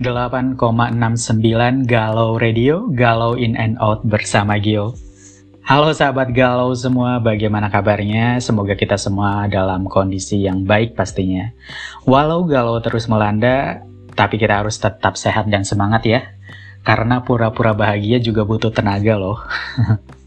88,69 Galau Radio, Galau In and Out bersama Gio. Halo sahabat Galau semua, bagaimana kabarnya? Semoga kita semua dalam kondisi yang baik pastinya. Walau galau terus melanda, tapi kita harus tetap sehat dan semangat ya. Karena pura-pura bahagia juga butuh tenaga loh.